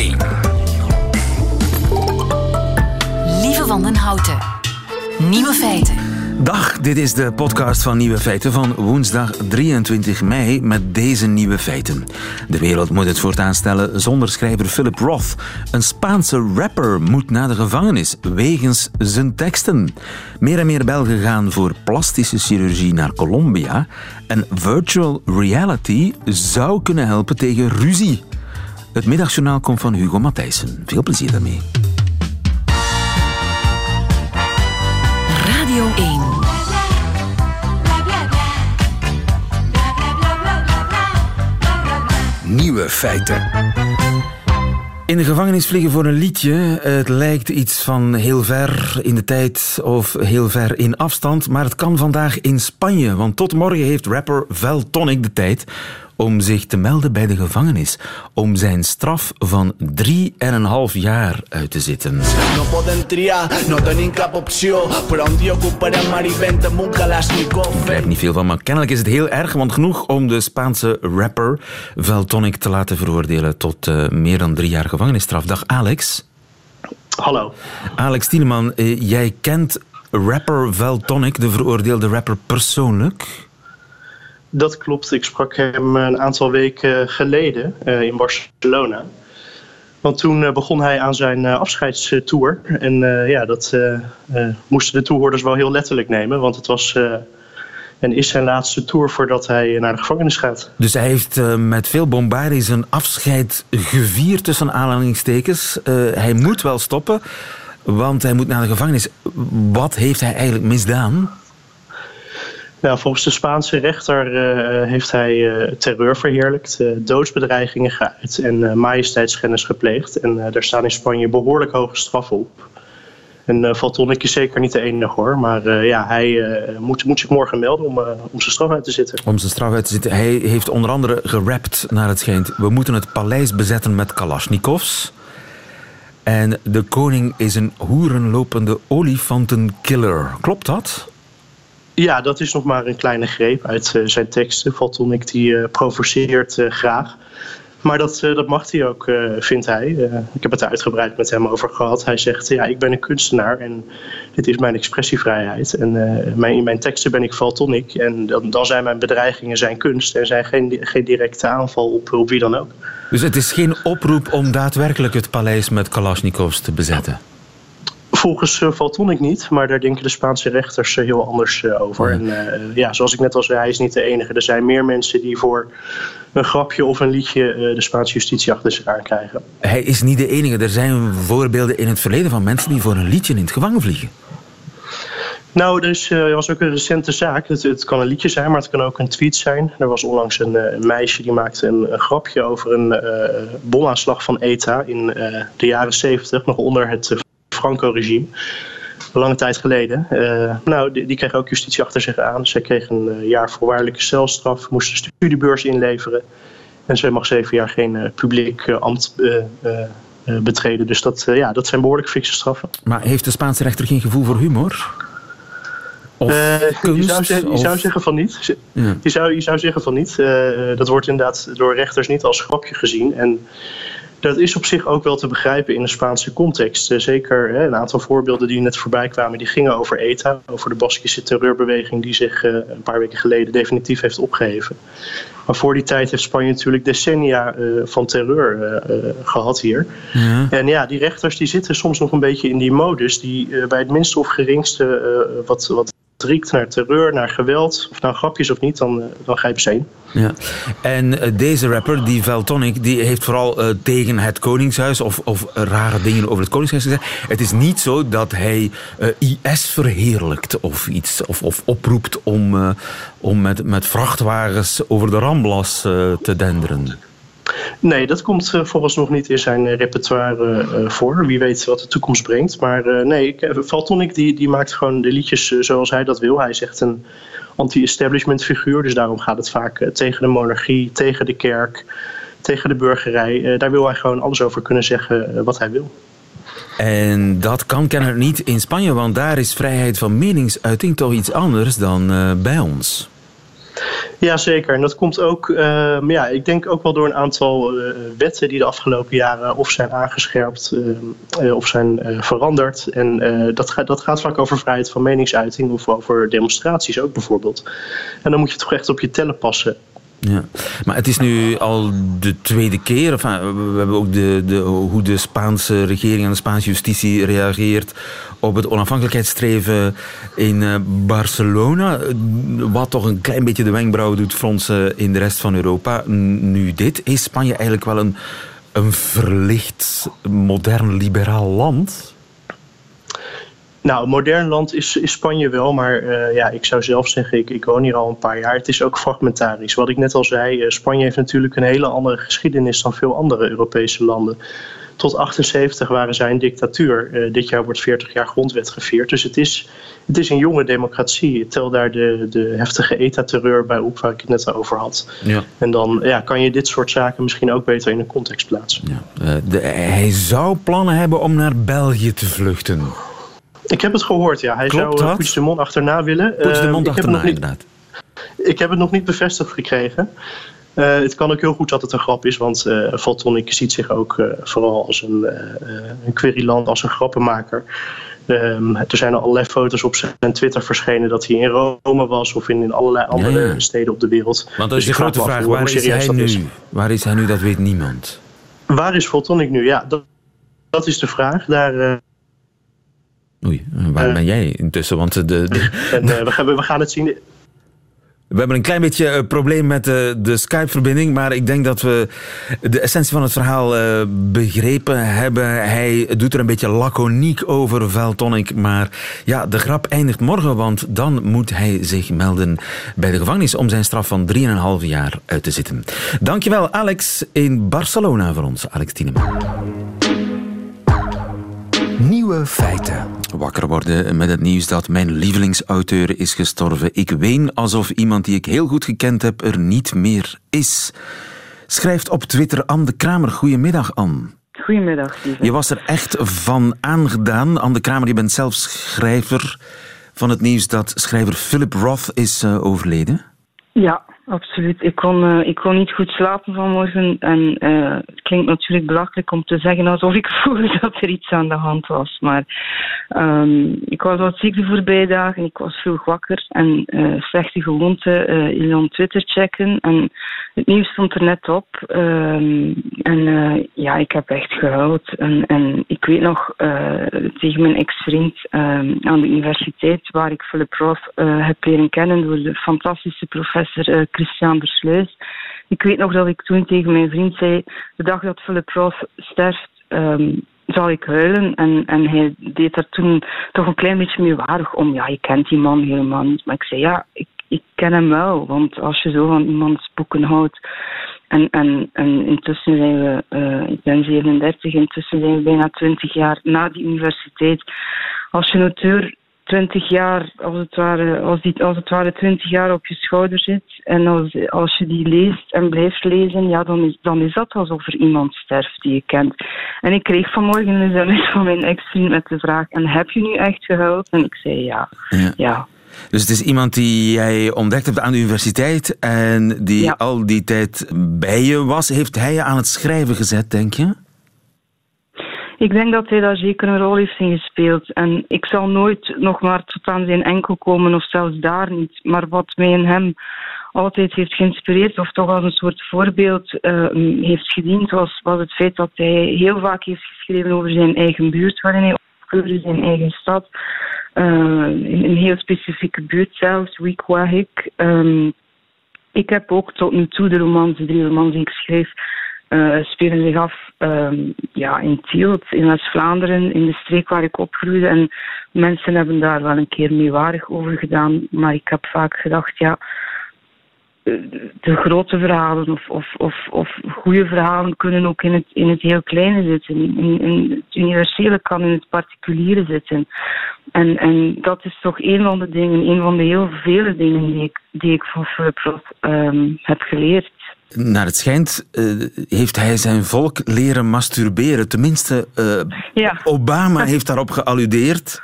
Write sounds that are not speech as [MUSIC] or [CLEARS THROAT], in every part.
1. Lieve Wandenhouten. Nieuwe feiten. Dag, dit is de podcast van Nieuwe Feiten van woensdag 23 mei met deze nieuwe feiten. De wereld moet het voortaan stellen zonder schrijver Philip Roth. Een Spaanse rapper moet naar de gevangenis wegens zijn teksten. Meer en meer Belgen gaan voor plastische chirurgie naar Colombia. En virtual reality zou kunnen helpen tegen ruzie. Het middagjournaal komt van Hugo Matthijssen. Veel plezier daarmee. Radio 1. Nieuwe feiten. In de gevangenis vliegen voor een liedje. Het lijkt iets van heel ver in de tijd of heel ver in afstand. Maar het kan vandaag in Spanje. Want tot morgen heeft rapper Vel Tonic de tijd om zich te melden bij de gevangenis. Om zijn straf van 3,5 jaar uit te zitten. Ik begrijp niet veel van, maar kennelijk is het heel erg. Want genoeg om de Spaanse rapper Vel Tonic te laten veroordelen tot eh, meer dan drie jaar gevangenisstraf. Dag Alex. Hallo. Alex Tieneman, eh, jij kent rapper Vel Tonic, de veroordeelde rapper, persoonlijk? Dat klopt. Ik sprak hem een aantal weken geleden eh, in Barcelona. Want toen eh, begon hij aan zijn eh, afscheidstour. En ja, dat moesten de toehoorders wel heel letterlijk nemen. Want het was en is zijn laatste tour voordat hij naar de gevangenis gaat. Dus hij heeft met veel bombardie zijn afscheid gevierd tussen aanhalingstekens. Hij moet wel stoppen, want hij moet naar de gevangenis. Wat heeft hij eigenlijk misdaan? Nou, volgens de Spaanse rechter eh, heeft hij eh, terreur verheerlijkt, eh, doodsbedreigingen geuit en majesteitsschennis gepleegd. En daar staan in Spanje behoorlijk hoge straffen op. En uh, is zeker niet de enige hoor, maar ja, hij moet, moet zich morgen melden om, om zijn straf uit te zitten. Om zijn straf uit te zitten. Hij heeft onder andere gerapt, naar het schijnt. We moeten het paleis bezetten met Kalashnikovs. En de koning is een hoerenlopende olifantenkiller. Klopt dat? Ja, dat is nog maar een kleine greep uit eh, zijn teksten. Valtonik die eh, provoceert eh, graag. Maar dat, dat mag hij ook, vindt hij. Ik heb het er uitgebreid met hem over gehad. Hij zegt, ja, ik ben een kunstenaar en dit is mijn expressievrijheid. En mijn, in mijn teksten ben ik Valtonik. En dan, dan zijn mijn bedreigingen zijn kunst en zijn geen, geen directe aanval op, op wie dan ook. Dus het is geen oproep om daadwerkelijk het paleis met Kalashnikovs te bezetten? Volgens uh, Valtonik niet, maar daar denken de Spaanse rechters eh, heel anders eh, over. En eh, ja, zoals ik net al zei, hij is niet de enige. Er zijn meer mensen die voor een grapje of een liedje eh, de Spaanse justitie achter zich aankrijgen. Hij is niet de enige. Er zijn voorbeelden in het verleden van mensen die voor een liedje in het gevangen vliegen. Nou, dus, er was ook een recente zaak. Het, het kan een liedje zijn, maar het kan ook een tweet zijn. Er was onlangs een, eh, een meisje die maakte een, een grapje over een eh, bomaanslag van ETA in eh, de jaren 70, nog onder het eh, Franco-regime. Lange tijd geleden. Eh, nou, die, die kreeg ook justitie achter zich aan. Zij kreeg een eh, jaar voorwaardelijke celstraf, moest een studiebeurs inleveren. En ze mag zeven jaar geen eh, publiek ambt betreden. Dus dat, ja, dat zijn behoorlijk fikse straffen. Maar heeft de Spaanse rechter geen gevoel voor humor? Of je, kunst? zou zeggen, je zou zeggen van niet. Je, zou, je zou zeggen van niet. Dat wordt inderdaad door rechters niet als grapje gezien. En dat is op zich ook wel te begrijpen in de Spaanse context. Eh, zeker hè, een aantal voorbeelden die net voorbij kwamen, die gingen over ETA, over de Baskische terreurbeweging die zich eh, een paar weken geleden definitief heeft opgeheven. Maar voor die tijd heeft Spanje natuurlijk decennia eh, van terreur eh, eh, gehad hier. Ja. En ja, die rechters die zitten soms nog een beetje in die modus die bij het minste of geringste wat, wat riekt naar terreur, naar geweld, of nou grapjes of niet, dan, eh, dan grijpen ze in. Ja. En eh, deze rapper, die Veltonic, die heeft vooral eh, tegen het Koningshuis of, of rare dingen over het Koningshuis gezegd. Het is niet zo dat hij IS verheerlijkt of iets, of, of oproept om, om met, met vrachtwagens over de Ramblas te denderen. Nee, dat komt uh, vooralsnog niet in zijn uh, repertoire uh, voor. Wie weet wat de toekomst brengt. Maar uh, nee, Valtonic die, die maakt gewoon de liedjes zoals hij dat wil. Hij is echt een anti-establishment figuur. Dus daarom gaat het vaak tegen de monarchie, tegen de kerk, tegen de burgerij. daar wil hij gewoon alles over kunnen zeggen wat hij wil. En dat kan kennelijk niet in Spanje, want daar is vrijheid van meningsuiting toch iets anders dan bij ons. Ja, zeker. En dat komt ook, uh, ja, ik denk ook wel door een aantal uh, wetten die de afgelopen jaren of zijn aangescherpt uh, of zijn veranderd. En dat, gaat, dat gaat vaak over vrijheid van meningsuiting of over demonstraties ook bijvoorbeeld. En dan moet je toch echt op je tellen passen. Ja, maar het is nu al de tweede keer. Enfin, we hebben ook de, de, hoe de Spaanse regering en de Spaanse justitie reageert op het onafhankelijkheidsstreven in eh, Barcelona. Wat toch een klein beetje de wenkbrauwen doet fronsen in de rest van Europa. Nu dit, is Spanje eigenlijk wel een, een verlicht, modern, liberaal land? Nou, een modern land is, is Spanje wel, maar uh, ja, ik zou zelf zeggen, ik, ik woon hier al een paar jaar. Het is ook fragmentarisch. Wat ik net al zei, uh, Spanje heeft natuurlijk een hele andere geschiedenis dan veel andere Europese landen. Tot 78 waren zij een dictatuur. Uh, dit jaar wordt 40 jaar grondwet gevierd. Dus het is, het is een jonge democratie. Tel daar de, de heftige ETA-terreur bij op waar ik het net over had. Ja. En dan ja, kan je dit soort zaken misschien ook beter in een context plaatsen. Ja. De, hij zou plannen hebben om naar België te vluchten. Ik heb het gehoord, ja. Hij Klopt zou uh, Puigdemont achterna willen. Puigdemont uh, achterna, inderdaad. Ik heb het nog niet bevestigd gekregen. Uh, het kan ook heel goed dat het een grap is, want uh, Valtonic ziet zich ook uh, vooral als een, een queryland, als een grappenmaker. Um, er zijn al allerlei foto's op zijn Twitter verschenen dat hij in Rome was of in, in allerlei andere ja, ja. steden op de wereld. Want dat is dus de grote vraag, waar is, hij nu? Is. waar is hij nu? Dat weet niemand. Waar is Valtonic nu? Ja, dat, dat is de vraag. Daar Oei, waar uh, ben jij intussen? Want de, de... [LAUGHS] En, uh, we, gaan, we gaan het zien. We hebben een klein beetje een probleem met de, de Skype-verbinding, maar ik denk dat we de essentie van het verhaal uh, begrepen hebben. Hij doet er een beetje laconiek over, Veltonic, maar ja, de grap eindigt morgen, want dan moet hij zich melden bij de gevangenis om zijn straf van 3,5 jaar uit te zitten. Dankjewel, Alex, in Barcelona voor ons, Alex Tieneman. Nieuwe feiten. Wakker worden met het nieuws dat mijn lievelingsauteur is gestorven. Ik ween alsof iemand die ik heel goed gekend heb er niet meer is. Schrijft op Twitter Anne de Kramer. Goedemiddag, Anne. Goedemiddag, lieve. Je was er echt van aangedaan. Anne de Kramer, je bent zelf schrijver van het nieuws dat schrijver Philip Roth is uh, overleden. Ja, absoluut. Ik kon, uh, ik kon niet goed slapen vanmorgen. En uh, het klinkt natuurlijk belachelijk om te zeggen alsof ik [LAUGHS] voelde dat er iets aan de hand was. Maar um, ik was wat ziek de voorbije dagen. Ik was vroeg wakker. En uh, slechte gewoonte, uh, on Twitter checken. En het nieuws stond er net op. Um, en ja, ik heb echt gehuild. En, en ik weet nog tegen mijn ex-vriend um, aan de universiteit, waar ik Philip Roth heb leren kennen door de fantastische professor Christian Bersluis. Ik weet nog dat ik toen tegen mijn vriend zei, de dag dat Philip Roth sterft, um, zal ik huilen. En, en hij deed daar toen toch een klein beetje mee waardig om. Ja, je kent die man helemaal niet. Maar ik zei, ja, ik, ik ken hem wel. Want als je zo van iemands boeken houdt... En, en, en intussen zijn we, uh, ik ben 37, intussen zijn we bijna 20 jaar na die universiteit. Als je een auteur 20 jaar, als het ware, als, die, als het ware 20 jaar op je schouder zit. En als, als je die leest en blijft lezen, ja, dan is, dan is dat alsof er iemand sterft die je kent. En ik kreeg vanmorgen een sms van mijn ex-vriend met de vraag: En heb je nu echt gehuild? En ik zei ja. ja. ja. Dus het is iemand die jij ontdekt hebt aan de universiteit en die ja. al die tijd bij je was. Heeft hij je aan het schrijven gezet, denk je? Ik denk dat hij daar zeker een rol heeft in gespeeld. En ik zal nooit nog maar tot aan zijn enkel komen, of zelfs daar niet. Maar wat mij in hem altijd heeft geïnspireerd, of toch als een soort voorbeeld uh, heeft gediend, was, was het feit dat hij heel vaak heeft geschreven over zijn eigen buurt, waarin hij opgroeide, zijn eigen stad. Uh, in een heel specifieke buurt zelfs, Wiekwahik. Um, ik heb ook tot nu toe de romans, de drie romans die ik schreef, uh, spelen zich af um, ja, in Tielt, in West-Vlaanderen, in de streek waar ik opgroeide. En mensen hebben daar wel een keer meewarig over gedaan. Maar ik heb vaak gedacht, ja, de grote verhalen of, of, of, of goede verhalen kunnen ook in het, in het heel kleine zitten. In, het universele kan in het particuliere zitten. En, en dat is toch een van de dingen, een van de heel vele dingen die ik, die ik van um, heb geleerd. Naar het schijnt uh, heeft hij zijn volk leren masturberen. Tenminste, uh, ja. Obama heeft daarop gealludeerd.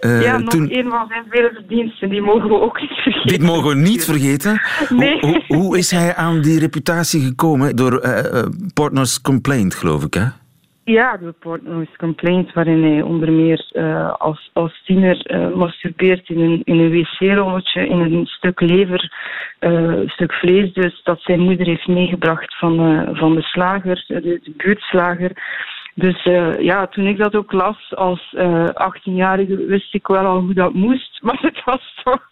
Uh, ja, nog toen... een van zijn vele verdiensten. Die mogen we ook niet vergeten. Dit mogen we niet vergeten. Nee. Hoe, hoe, hoe is hij aan die reputatie gekomen? Door Partners Complaint, geloof ik, hè? Ja, de Portnoy's Complaint, waarin hij onder meer uh, als, als tiener uh, masturbeert in een, in een wc-rolletje, in een stuk lever, uh, stuk vlees dus, dat zijn moeder heeft meegebracht van, van de slager, de, de buurtslager. Dus ja, toen ik dat ook las als 18-jarige, wist ik wel al hoe dat moest, [LAUGHS] maar het was toch...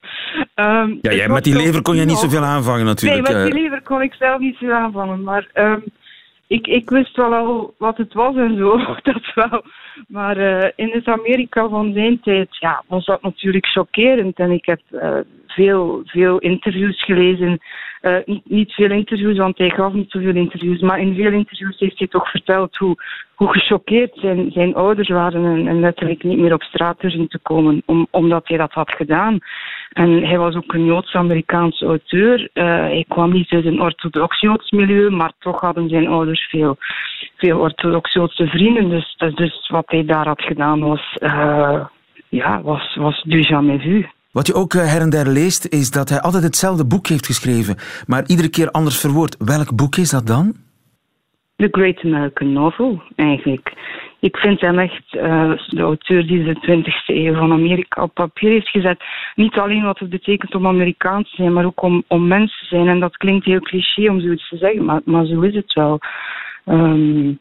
Um, ja, jij, met die lever kon je niet zoveel aanvangen natuurlijk. Nee, met die lever kon ik zelf niet zoveel aanvangen, maar... Um, ik, ik wist wel al wat het was en zo, [LAUGHS] dat wel. Maar uh, in het Amerika van zijn tijd ja, was dat natuurlijk chockerend. En ik heb uh, veel, veel interviews gelezen. Uh, niet, veel interviews, want hij gaf niet zoveel interviews. Maar in veel interviews heeft hij toch verteld hoe, hoe gechoqueerd zijn, zijn ouders waren. En, en letterlijk niet meer op straat durfden te komen, om, omdat hij dat had gedaan. En hij was ook een Joods-Amerikaanse auteur. Uh, hij kwam niet uit een orthodox Joods milieu, maar toch hadden zijn ouders veel, veel orthodox Joodse vrienden. Dus, dus wat hij daar had gedaan was, uh, ja, was, was du jamais vu. Wat je ook her en der leest, is dat hij altijd hetzelfde boek heeft geschreven, maar iedere keer anders verwoord. Welk boek is dat dan? The Great American Novel, eigenlijk. Ik vind hem echt uh, de auteur die de 20e eeuw van Amerika op papier heeft gezet. Niet alleen wat het betekent om Amerikaans te zijn, maar ook om, om mens te zijn. En dat klinkt heel cliché om zoiets te zeggen, maar, maar zo is het wel. Um,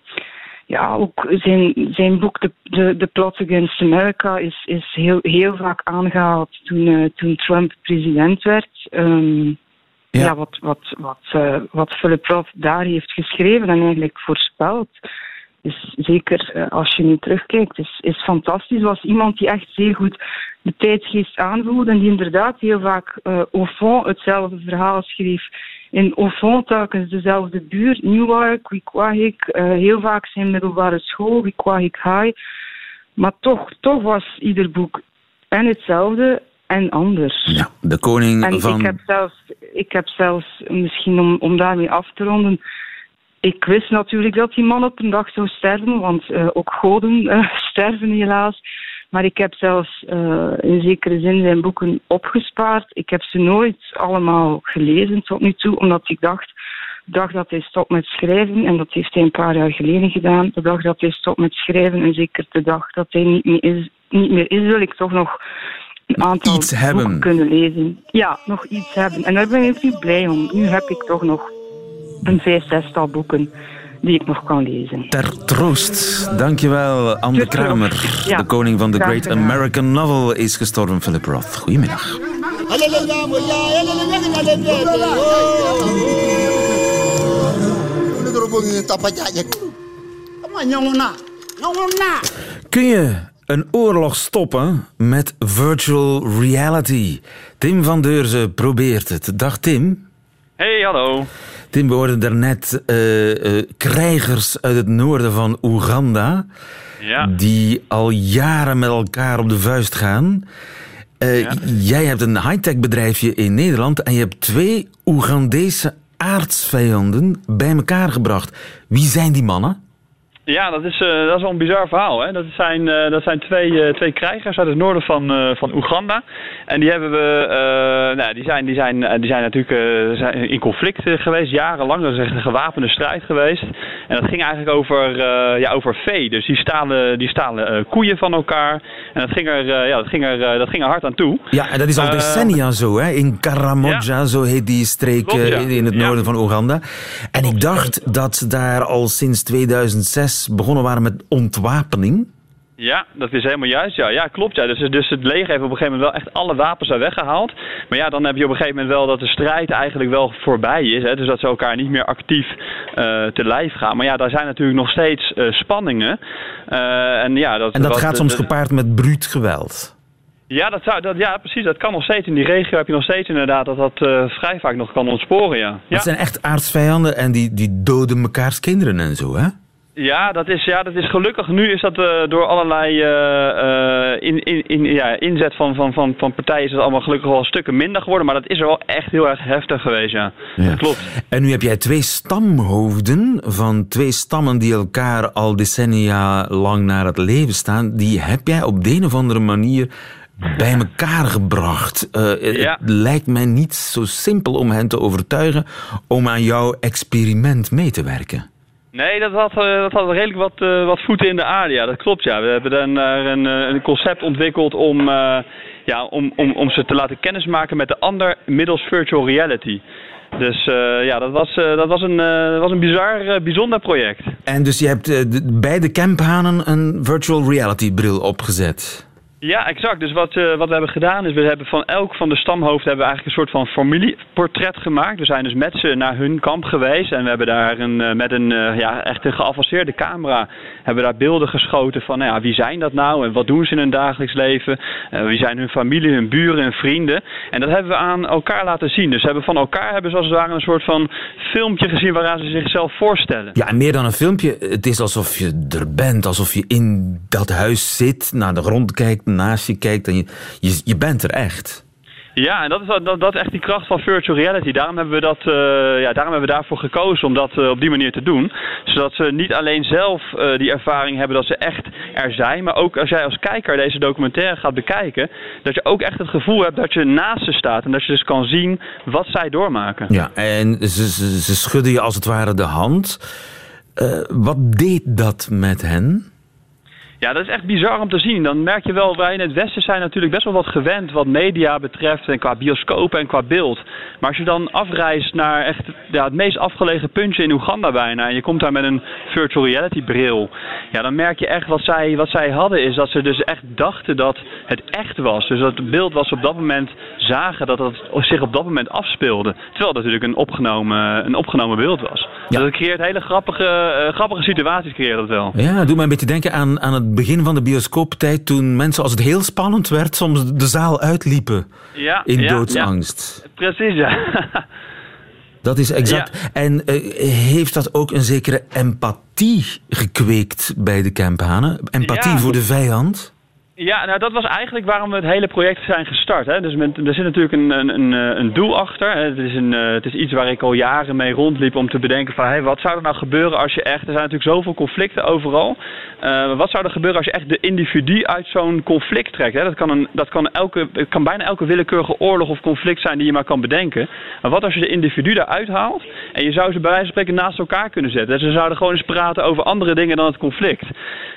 ja, ook zijn, zijn boek The, The, The Plot Against America is, is heel, heel vaak aangehaald toen, uh, toen Trump president werd. Um, ja. ja. wat, wat, wat, uh, wat Philip Roth daar heeft geschreven en eigenlijk voorspeld, is zeker uh, als je nu terugkijkt, is, is fantastisch. Was iemand die echt zeer goed de tijdsgeest aanvoelde en die inderdaad heel vaak uh, au fond hetzelfde verhaal schreef. In au fond telkens dezelfde buurt, Newark, Wikwahik, uh, heel vaak zijn middelbare school, Wikwahik High. Maar toch, toch was ieder boek en hetzelfde en anders. Ja, de koning en van... Ik heb zelfs, ik heb zelfs misschien om, om daarmee af te ronden... Ik wist natuurlijk dat die man op een dag zou sterven, want uh, ook goden uh, [LAUGHS] sterven helaas. Maar ik heb zelfs uh, in zekere zin zijn boeken opgespaard. Ik heb ze nooit allemaal gelezen tot nu toe, omdat ik dacht, de dag dat hij stopt met schrijven, en dat heeft hij een paar jaar geleden gedaan, de dag dat hij stopt met schrijven, en zeker de dag dat hij niet meer is, niet meer is wil ik toch nog een aantal iets hebben. boeken kunnen lezen. Ja, nog iets hebben. En daar ben ik nu blij om. Nu heb ik toch nog een vijf, zestal boeken die ik nog kan lezen. Ter troost. Dankjewel, Anne de Kramer. Ja, de koning van de Great. American Novel is gestorven, Philip Roth. Goedemiddag. Kun je een oorlog stoppen met virtual reality? Tim van Deurzen probeert het. Dag Tim. Hey, hallo. Tim, we hoorden daarnet uh, uh, krijgers uit het noorden van Oeganda. Ja. Die al jaren met elkaar op de vuist gaan. Uh, ja. Jij hebt een high-tech bedrijfje in Nederland en je hebt twee Oegandese aardsvijanden bij elkaar gebracht. Wie zijn die mannen? Ja, dat is, uh, dat is wel een bizar verhaal. Hè? Dat zijn, uh, dat zijn twee, uh, twee krijgers uit het noorden van, van Oeganda. En die hebben we, nou, die zijn, die zijn, die zijn natuurlijk zijn in conflict geweest, jarenlang. Dat is echt een gewapende strijd geweest. En dat ging eigenlijk over, ja, over vee. Dus die stalen, die stalen koeien van elkaar. En dat ging er, ja, dat ging er, dat ging er hard aan toe. Ja, en dat is al decennia zo, hè? In Karamoja, ja. zo heet die streek in het noorden van Oeganda. En ik dacht dat daar al sinds 2006 begonnen waren met ontwapening. Ja, dat is helemaal juist. Ja, ja klopt. Ja. Dus, dus het leger heeft op een gegeven moment wel echt alle wapens daar weggehaald. Maar ja, dan heb je op een gegeven moment wel dat de strijd eigenlijk wel voorbij is. Hè. Dus dat ze elkaar niet meer actief uh, te lijf gaan. Maar ja, daar zijn natuurlijk nog steeds uh, spanningen. Uh, en, ja, dat, en dat wat, gaat soms gepaard met bruut geweld. Ja, dat zou, dat, ja, precies. Dat kan nog steeds. In die regio heb je nog steeds inderdaad dat dat vrij vaak nog kan ontsporen, ja. Het zijn echt aardsvijanden en die, die doden mekaars kinderen en zo, hè? Ja, dat is, ja, dat is gelukkig. Nu is dat uh, door allerlei uh, in, in, in, ja, inzet van, van, van, van partijen is het allemaal gelukkig wel stukken minder geworden. Maar dat is er wel echt heel erg heftig geweest, ja. ja. Dat klopt. En nu heb jij twee stamhoofden van twee stammen die elkaar al decennia lang naar het leven staan. Die heb jij op de een of andere manier bij elkaar gebracht. Uh, ja. Het lijkt mij niet zo simpel om hen te overtuigen om aan jouw experiment mee te werken. Nee, dat had, eh, dat redelijk wat, uh, wat voeten in de aarde. Ja, dat klopt. Ja. We hebben dan een, een concept ontwikkeld om, ja, om, om, om ze te laten kennismaken met de ander middels virtual reality. Dus ja, dat was, dat was een, was een bizar, bijzonder project. En dus je hebt bij de camphanen een virtual reality bril opgezet? Ja, exact. Dus wat, uh, wat we hebben gedaan is, we hebben van elk van de stamhoofden hebben we eigenlijk een soort van familieportret gemaakt. We zijn dus met ze naar hun kamp geweest en we hebben daar een, uh, met een uh, ja, echt een geavanceerde camera hebben daar beelden geschoten van nou ja, wie zijn dat nou en wat doen ze in hun dagelijks leven. wie zijn hun familie, hun buren en vrienden. En dat hebben we aan elkaar laten zien. Dus hebben van elkaar hebben ze als het ware een soort van filmpje gezien waaraan ze zichzelf voorstellen. Ja, meer dan een filmpje. Het is alsof je er bent, alsof je in dat huis zit, naar de grond kijkt naast je kijkt en je, je, je bent er echt. Ja, en dat is, dat, dat is echt die kracht van virtual reality. Daarom hebben we, dat, uh, ja, daarom hebben we daarvoor gekozen om dat uh, op die manier te doen. Zodat ze niet alleen zelf uh, die ervaring hebben dat ze echt er zijn, maar ook als jij als kijker deze documentaire gaat bekijken, dat je ook echt het gevoel hebt dat je naast ze staat en dat je dus kan zien wat zij doormaken. Ja, en ze, ze, ze schudden je als het ware de hand. wat deed dat met hen? Ja, dat is echt bizar om te zien. Dan merk je wel, wij in het Westen zijn natuurlijk best wel wat gewend wat media betreft en qua bioscopen en qua beeld. Maar als je dan afreist naar echt ja, het meest afgelegen puntje in Oeganda bijna en je komt daar met een virtual reality bril, ja, dan merk je echt wat zij, wat zij hadden is dat ze dus echt dachten dat het echt was. Dus dat het beeld was op dat moment zagen dat het zich op dat moment afspeelde. Terwijl het natuurlijk een opgenomen, een opgenomen beeld was. Ja. Dus dat creëert hele grappige, uh, grappige situaties, creëert het wel. Ja, doe mij een beetje denken aan, aan het begin van de bioscooptijd, toen mensen, als het heel spannend werd, soms de zaal uitliepen ja, in ja, doodsangst. Ja. Precies, ja. [LAUGHS] Dat is exact. En uh, heeft dat ook een zekere empathie gekweekt bij de campanen? Empathie voor de vijand? Ja, nou dat was eigenlijk waarom we het hele project zijn gestart. Hè. Dus er zit natuurlijk een, een, een, een doel achter. Het, is een, uh, het is iets waar ik al jaren mee rondliep om te bedenken van... Hey, wat zou er nou gebeuren als je echt... Er zijn natuurlijk zoveel conflicten overal. Uh, wat zou er gebeuren als je echt de individu uit zo'n conflict trekt? Hè? Dat, kan een, dat kan, elke, kan bijna elke willekeurige oorlog of conflict zijn die je maar kan bedenken. Maar wat als je de individu eruit haalt en je zou ze bij wijze van spreken naast elkaar kunnen zetten? Ze zouden gewoon eens praten over andere dingen dan het conflict.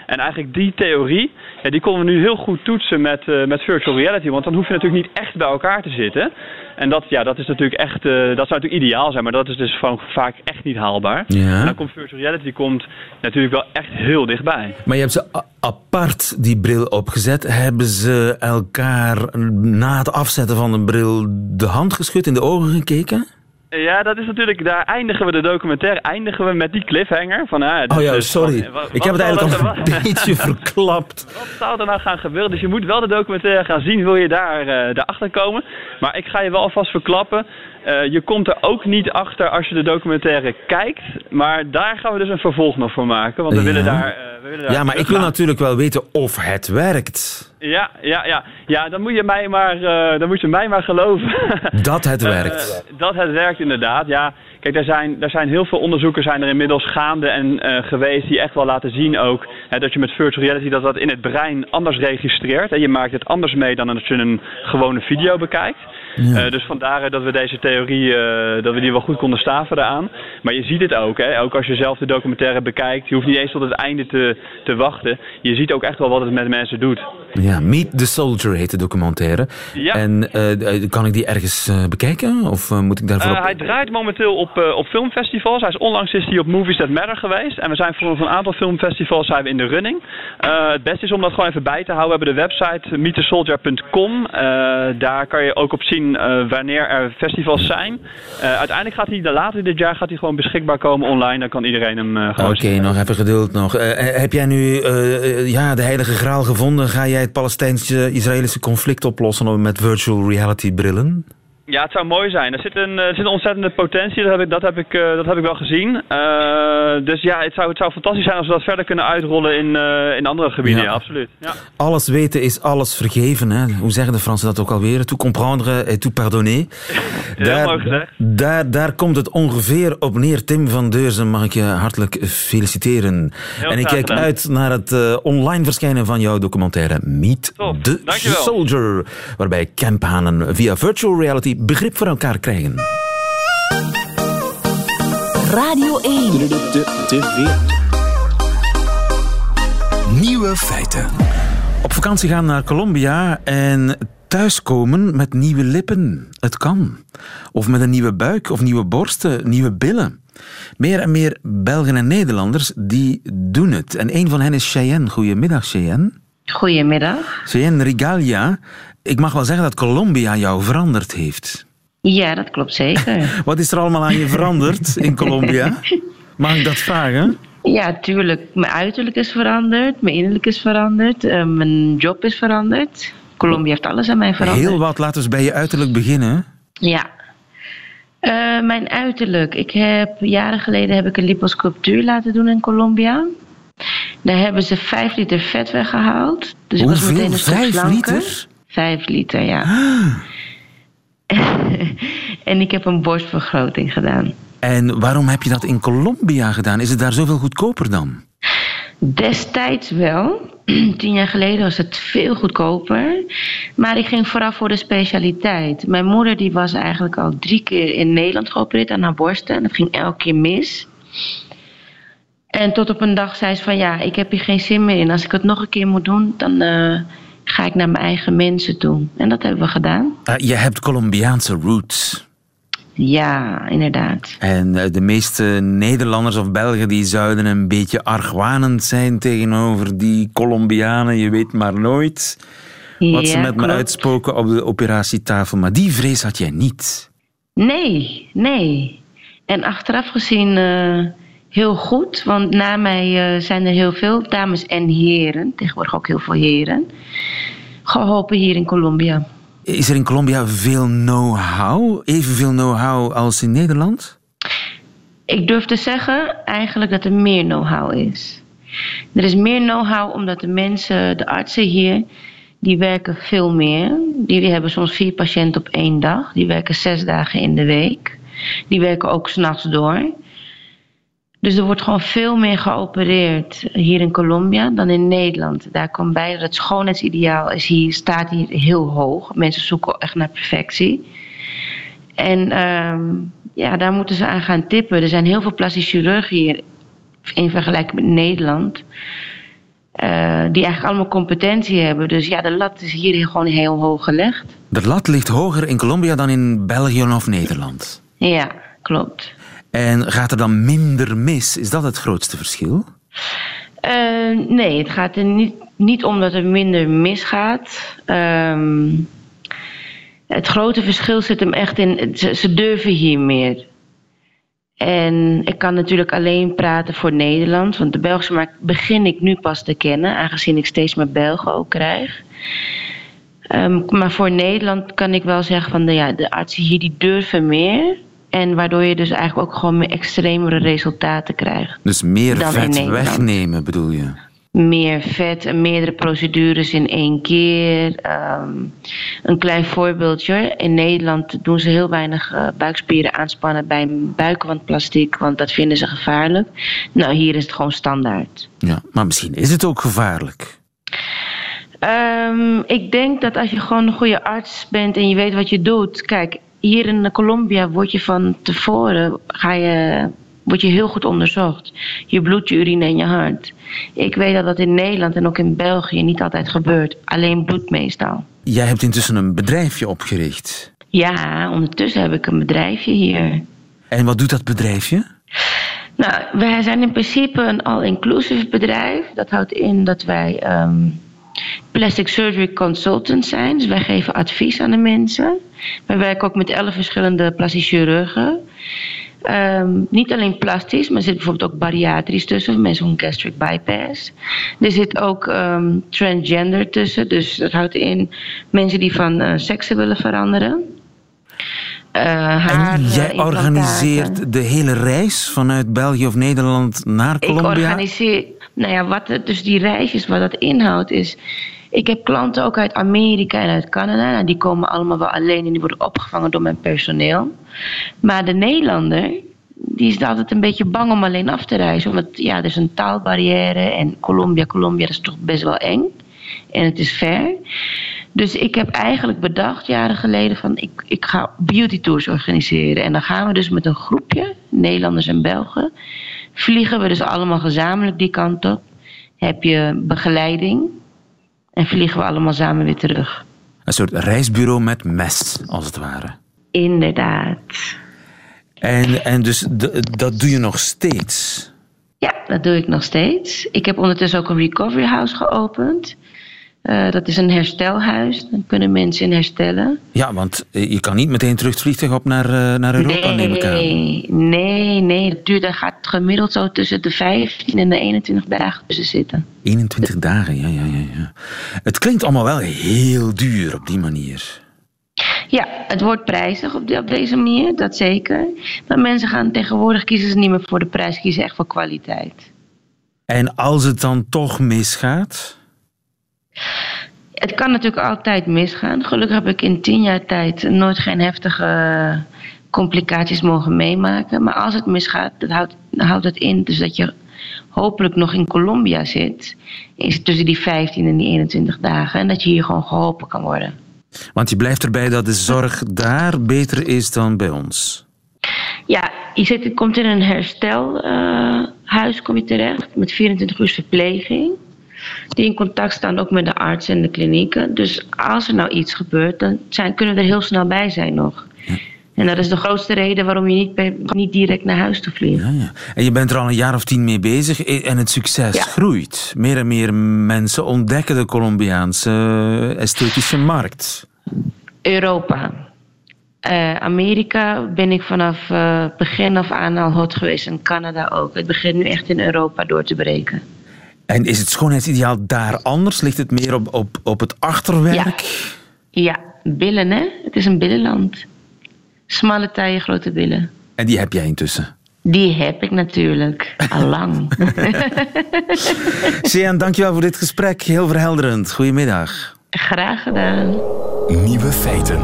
En eigenlijk die theorie, ja, die konden we nu heel goed toetsen met, uh, met virtual reality. Want dan hoef je natuurlijk niet echt bij elkaar te zitten. En dat, ja, dat is natuurlijk echt, uh, dat zou natuurlijk ideaal zijn, maar dat is dus gewoon vaak echt niet haalbaar. Ja. En dan komt virtual reality komt natuurlijk wel echt heel dichtbij. Maar je hebt ze apart die bril opgezet. Hebben ze elkaar na het afzetten van de bril de hand geschud, in de ogen gekeken? Ja, dat is natuurlijk, daar eindigen we de documentaire, eindigen we met die cliffhanger. Van, ah, oh ja, sorry. ik heb het eigenlijk al een [LAUGHS] beetje verklapt. Wat zou er nou gaan gebeuren? Dus je moet wel de documentaire gaan zien, wil je daar, uh, daarachter komen. Maar ik ga je wel alvast verklappen, uh, je komt er ook niet achter als je de documentaire kijkt. Maar daar gaan we dus een vervolg nog voor maken, want we willen daar... We willen daar ja, maar ik wil natuurlijk wel weten of het werkt. Ja, ja, ja. ja dan, moet je mij maar, uh, dan moet je mij maar geloven. [LAUGHS] Dat het werkt. Uh, dat het werkt, inderdaad. Ja, kijk, daar zijn, daar zijn heel veel onderzoeken zijn er inmiddels gaande en uh, geweest die echt wel laten zien ook hè, dat je met virtual reality dat dat in het brein anders registreert. En je maakt het anders mee dan als je een gewone video bekijkt. Ja. Uh, dus vandaar dat we deze theorie, uh, dat we die wel goed konden staven eraan. Maar je ziet het ook, hè? ook als je zelf de documentaire bekijkt. Je hoeft niet eens tot het einde te, te wachten. Je ziet ook echt wel wat het met mensen doet. Ja, Meet the Soldier heet de documentaire. Ja. En uh, kan ik die ergens bekijken? Of moet ik daarvoor op... Hij draait momenteel op, op filmfestivals. Hij is onlangs is hij op Movies That Matter geweest. En we zijn voor een aantal filmfestivals zijn we in de running. het beste is om dat gewoon even bij te houden. We hebben de website meetthesoldier.com. daar kan je ook op zien uh, wanneer er festivals zijn. Uh, uiteindelijk gaat hij later dit jaar gaat hij gewoon beschikbaar komen online. Dan kan iedereen hem uh, Oké, okay, nog even geduld nog. heb jij nu ja, de heilige graal gevonden? Ga jij het Palestijnse-Israëlische conflict oplossen met virtual reality brillen? Ja, het zou mooi zijn. Er zit een, er zit een ontzettende potentie, dat heb ik, dat heb ik, uh, dat heb ik wel gezien. Uh, dus ja, het zou, het zou fantastisch zijn als we dat verder kunnen uitrollen in, uh, in andere gebieden. Ja, ja absoluut. Ja. Alles weten is alles vergeven. Hè? Hoe zeggen de Fransen dat ook alweer? Tout comprendre et tout pardonner. [LAUGHS] daar. Daar, daar komt het ongeveer op neer. Tim van Deurzen mag ik je hartelijk feliciteren. Heel en ik kijk gedaan. uit naar het online verschijnen van jouw documentaire Meet Top. the Dankjewel. Soldier. Waarbij campanen via virtual reality begrip voor elkaar krijgen. Radio 1. Nieuwe feiten. Op vakantie gaan naar Colombia en thuiskomen met nieuwe lippen. Het kan. Of met een nieuwe buik of nieuwe borsten, nieuwe billen. Meer en meer Belgen en Nederlanders die doen het. En een van hen is Cheyenne. Goedemiddag, Cheyenne. Goedemiddag. Cheyenne Rigalia. Ik mag wel zeggen dat Colombia jou veranderd heeft. Ja, dat klopt zeker. [LAUGHS] Wat is er allemaal aan je veranderd in Colombia? Mag ik dat vragen? Ja, tuurlijk. Mijn uiterlijk is veranderd, mijn innerlijk is veranderd, uh, mijn job is veranderd. Colombia heeft alles aan mij veranderd. Heel wat. Laten we bij je uiterlijk beginnen. Ja. Uh, mijn uiterlijk. Ik heb jaren geleden heb ik een liposculptuur laten doen in Colombia. Daar hebben ze vijf liter vet weggehaald. Dus Hoeveel? ik was meteen een stuk vijf slanker. liter? Vijf liter, ja. [GASPS] en ik heb een borstvergroting gedaan. En waarom heb je dat in Colombia gedaan? Is het daar zoveel goedkoper dan? Destijds wel. [CLEARS THROAT] Tien jaar geleden was het veel goedkoper. Maar ik ging vooraf voor de specialiteit. Mijn moeder die was eigenlijk al drie keer in Nederland geopereerd aan haar borsten. En dat ging elke keer mis. En tot op een dag zei ze van ja, ik heb hier geen zin meer in. Als ik het nog een keer moet doen, dan uh, ga ik naar mijn eigen mensen toe. En dat hebben we gedaan. Uh, je hebt Colombiaanse roots. Ja, inderdaad. En uh, de meeste Nederlanders of Belgen die zouden een beetje argwanend zijn tegenover die Colombianen. Je weet maar nooit wat ja, ze met klopt. me uitspoken op de operatietafel. Maar die vrees had jij niet. Nee, nee. En achteraf gezien uh, heel goed. Want na mij uh, zijn er heel veel dames en heren, tegenwoordig ook heel veel heren, geholpen hier in Colombia. Is er in Colombia veel know-how? Evenveel know-how als in Nederland? Ik durf te zeggen eigenlijk dat er meer know-how is. Er is meer know-how omdat de mensen, de artsen hier, die werken veel meer. Die hebben soms vier patiënten op één dag. Die werken zes dagen in de week. Die werken ook s'nachts door. Dus er wordt gewoon veel meer geopereerd hier in Colombia dan in Nederland. Daar komt bij dat het schoonheidsideaal is hier, staat hier heel hoog. Mensen zoeken echt naar perfectie. En um, ja, daar moeten ze aan gaan tippen. Er zijn heel veel plastisch chirurgen hier in vergelijking met Nederland. Uh, die eigenlijk allemaal competentie hebben. Dus ja, de lat is hier gewoon heel hoog gelegd. De lat ligt hoger in Colombia dan in België of Nederland? Ja, klopt. En gaat er dan minder mis? Is dat het grootste verschil? Uh, nee, het gaat er niet, niet om dat er minder misgaat. Um, het grote verschil zit hem echt in, ze, durven hier meer. En ik kan natuurlijk alleen praten voor Nederland, want de Belgische markt begin ik nu pas te kennen, aangezien ik steeds meer Belgen ook krijg. Um, maar voor Nederland kan ik wel zeggen van de, ja, de artsen hier die durven meer. En waardoor je dus eigenlijk ook gewoon meer extremere resultaten krijgt. Dus meer vet wegnemen bedoel je? Meer vet en meerdere procedures in één keer. Um, een klein voorbeeldje. In Nederland doen ze heel weinig uh, buikspieren aanspannen bij buikwandplastiek, want dat vinden ze gevaarlijk. Nou, hier is het gewoon standaard. Ja, maar misschien is het ook gevaarlijk. Um, ik denk dat als je gewoon een goede arts bent en je weet wat je doet. Kijk, hier in Colombia word je van tevoren ga je, word je heel goed onderzocht. Je bloed, je urine en je hart. Ik weet dat dat in Nederland en ook in België niet altijd gebeurt. Alleen bloed meestal. Jij hebt intussen een bedrijfje opgericht. Ja, ondertussen heb ik een bedrijfje hier. En wat doet dat bedrijfje? Nou, wij zijn in principe een all-inclusive bedrijf. Dat houdt in dat wij um, plastic surgery consultants zijn. Dus wij geven advies aan de mensen. Wij werken ook met elf verschillende plastisch chirurgen. Um, niet alleen plastisch, maar er zit bijvoorbeeld ook bariatrisch tussen. Mensen met gastric bypass. Er zit ook um, transgender tussen. Dus dat houdt in mensen die van uh, seksen willen veranderen. uh, haar. En jij organiseert de hele reis vanuit België of Nederland naar Colombia? Ik organiseer, nou ja, wat dus die reis is, wat dat inhoudt, is. Ik heb klanten ook uit Amerika en uit Canada. Nou, die komen allemaal wel alleen en die worden opgevangen door mijn personeel. Maar de Nederlander, die is altijd een beetje bang om alleen af te reizen. Omdat ja, er is een taalbarrière en Colombia, Colombia is toch best wel eng. En het is ver. Dus ik heb eigenlijk bedacht jaren geleden van ik, ik ga beauty tours organiseren. En dan gaan we dus met een groepje, Nederlanders en Belgen, vliegen we dus allemaal gezamenlijk die kant op. Heb je begeleiding en vliegen we allemaal samen weer terug. Een soort reisbureau met mes, als het ware. Inderdaad. En, en dus dat doe je nog steeds? Ja, dat doe ik nog steeds. Ik heb ondertussen ook een recovery house geopend. Uh, dat is een herstelhuis. Dan kunnen mensen in herstellen. Ja, want eh, je kan niet meteen terug het vliegtuig op naar, uh, naar Europa, nee, neem ik aan. Nee, nee. Het duurt, daar gaat gemiddeld zo tussen de 15 en de 21 dagen tussen zitten. 21 dagen, ja, ja, ja, ja. Het klinkt allemaal wel heel duur op die manier. Ja, het wordt prijzig op, op deze manier, dat zeker. Maar mensen gaan tegenwoordig kiezen ze niet meer voor de prijs, kiezen echt voor kwaliteit. En als het dan toch misgaat? Het kan natuurlijk altijd misgaan. Gelukkig heb ik in tien jaar tijd nooit geen heftige complicaties mogen meemaken. Maar als het misgaat, dat houdt, houdt het in dus dat je hopelijk nog in Colombia zit. Is tussen die 15 en die 21 dagen. En dat je hier gewoon geholpen kan worden. Want je blijft erbij dat de zorg daar beter is dan bij ons. Ja, je zit, komt in een herstelhuis uh, kom je terecht met 24 uur verpleging. Die in contact staan ook met de arts en de klinieken. Dus als er nou iets gebeurt, dan zijn, kunnen we er heel snel bij zijn nog. En dat is de grootste reden waarom je niet, niet direct naar huis te vliegen. Ja, ja. En je bent er al een jaar of tien mee bezig en het succes groeit. Meer en meer mensen ontdekken de Colombiaanse esthetische markt. Europa. Uh, Amerika ben ik vanaf uh, begin af aan al hot geweest en Canada ook. Het begint nu echt in Europa door te breken. En is het schoonheidsideaal daar anders? Ligt het meer op, op, op het achterwerk? Ja. ja, billen hè. Het is een billenland. Smalle taille, grote billen. En die heb jij intussen? Die heb ik natuurlijk, al lang. Sean, [LAUGHS] dankjewel voor dit gesprek. Heel verhelderend. Goedemiddag. Graag gedaan. Nieuwe feiten.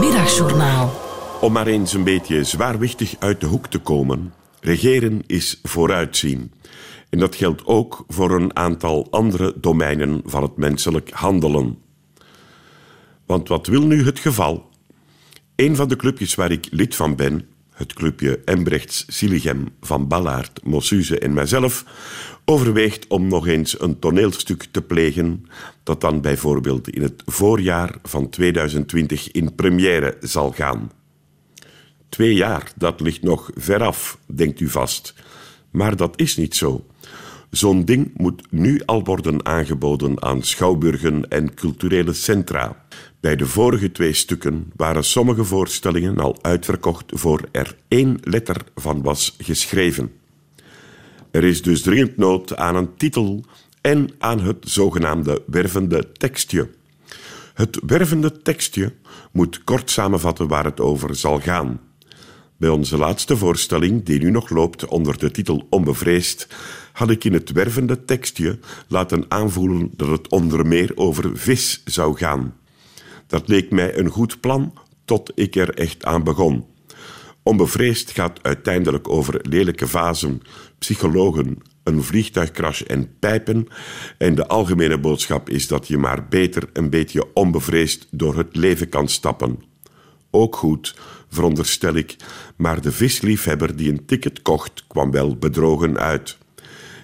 Middagjournaal. Om maar eens een beetje zwaarwichtig uit de hoek te komen. Regeren is vooruitzien. En dat geldt ook voor een aantal andere domeinen van het menselijk handelen. Want wat wil nu het geval? Een van de clubjes waar ik lid van ben, het clubje Embrechts Siligem van Ballaert, Mossuze en mijzelf, overweegt om nog eens een toneelstuk te plegen dat dan bijvoorbeeld in het voorjaar van 2020 in première zal gaan. Twee jaar, dat ligt nog veraf, denkt u vast. Maar dat is niet zo. Zo'n ding moet nu al worden aangeboden aan schouwburgen en culturele centra. Bij de vorige twee stukken waren sommige voorstellingen al uitverkocht voor er één letter van was geschreven. Er is dus dringend nood aan een titel en aan het zogenaamde wervende tekstje. Het wervende tekstje moet kort samenvatten waar het over zal gaan. Bij onze laatste voorstelling, die nu nog loopt onder de titel Onbevreesd, had ik in het wervende tekstje laten aanvoelen dat het onder meer over vis zou gaan. Dat leek mij een goed plan, tot ik er echt aan begon. Onbevreesd gaat uiteindelijk over lelijke vazen, psychologen, een vliegtuigcrash en pijpen. En de algemene boodschap is dat je maar beter een beetje onbevreesd door het leven kan stappen. Ook goed, veronderstel ik, maar de visliefhebber die een ticket kocht kwam wel bedrogen uit.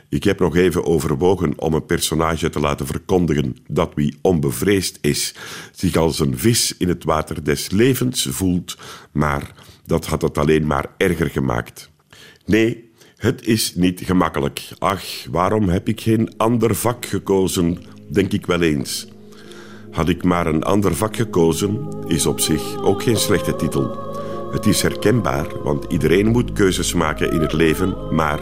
Ik heb nog even overwogen om een personage te laten verkondigen dat wie onbevreesd is, zich als een vis in het water des levens voelt, maar dat had het alleen maar erger gemaakt. Nee, het is niet gemakkelijk. Ach, waarom heb ik geen ander vak gekozen, denk ik wel eens. Had ik maar een ander vak gekozen, is op zich ook geen slechte titel. Het is herkenbaar, want iedereen moet keuzes maken in het leven, maar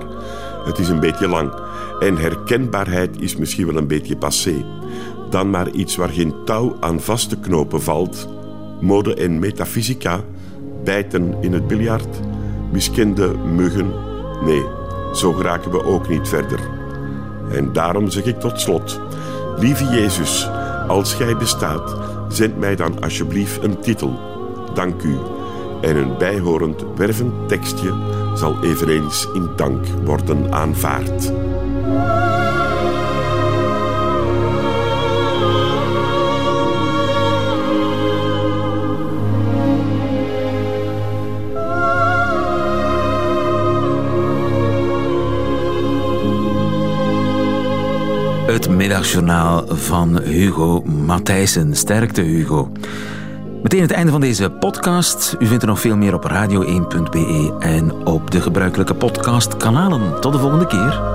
het is een beetje lang. En herkenbaarheid is misschien wel een beetje passé. Dan maar iets waar geen touw aan vast te knopen valt mode en metafysica, bijten in het biljart, miskende muggen. Nee, zo geraken we ook niet verder. En daarom zeg ik tot slot: Lieve Jezus, als gij bestaat, zend mij dan alsjeblieft een titel. Dank u. En een bijhorend wervend tekstje zal eveneens in dank worden aanvaard. Het middagjournaal van Hugo Matthijssen. Sterkte, Hugo. Meteen het einde van deze podcast. U vindt er nog veel meer op radio1.be en op de gebruikelijke podcastkanalen. Tot de volgende keer.